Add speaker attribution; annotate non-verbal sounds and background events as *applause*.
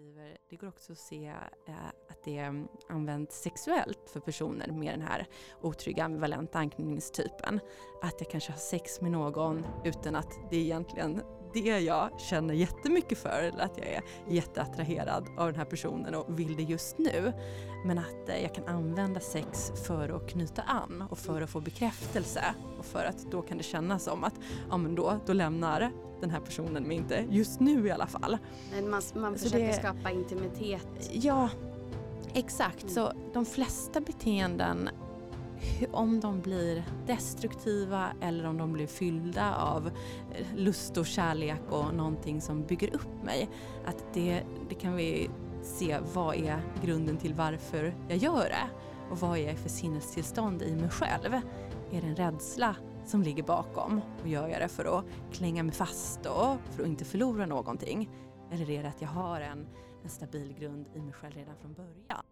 Speaker 1: skriver, det går också att se eh, att det används sexuellt för personer med den här otrygga ambivalenta anknytningstypen. Att jag kanske har sex med någon utan att det egentligen det jag känner jättemycket för eller att jag är jätteattraherad av den här personen och vill det just nu. Men att eh, jag kan använda sex för att knyta an och för att få bekräftelse och för att då kan det kännas som att ja men då, då lämnar den här personen mig inte, just nu i alla fall.
Speaker 2: Men man, man försöker det, skapa intimitet.
Speaker 1: Ja, exakt. Mm. Så de flesta beteenden *laughs* om de blir destruktiva eller om de blir fyllda av eh, lust och kärlek och någonting som bygger upp mig. Att det, det kan vi se, vad är grunden till varför jag gör det? Och vad är jag för sinnestillstånd i mig själv? Är det en rädsla som ligger bakom? Och gör jag det för att klänga mig fast och för att inte förlora någonting? Eller är det att jag har en, en stabil grund i mig själv redan från början?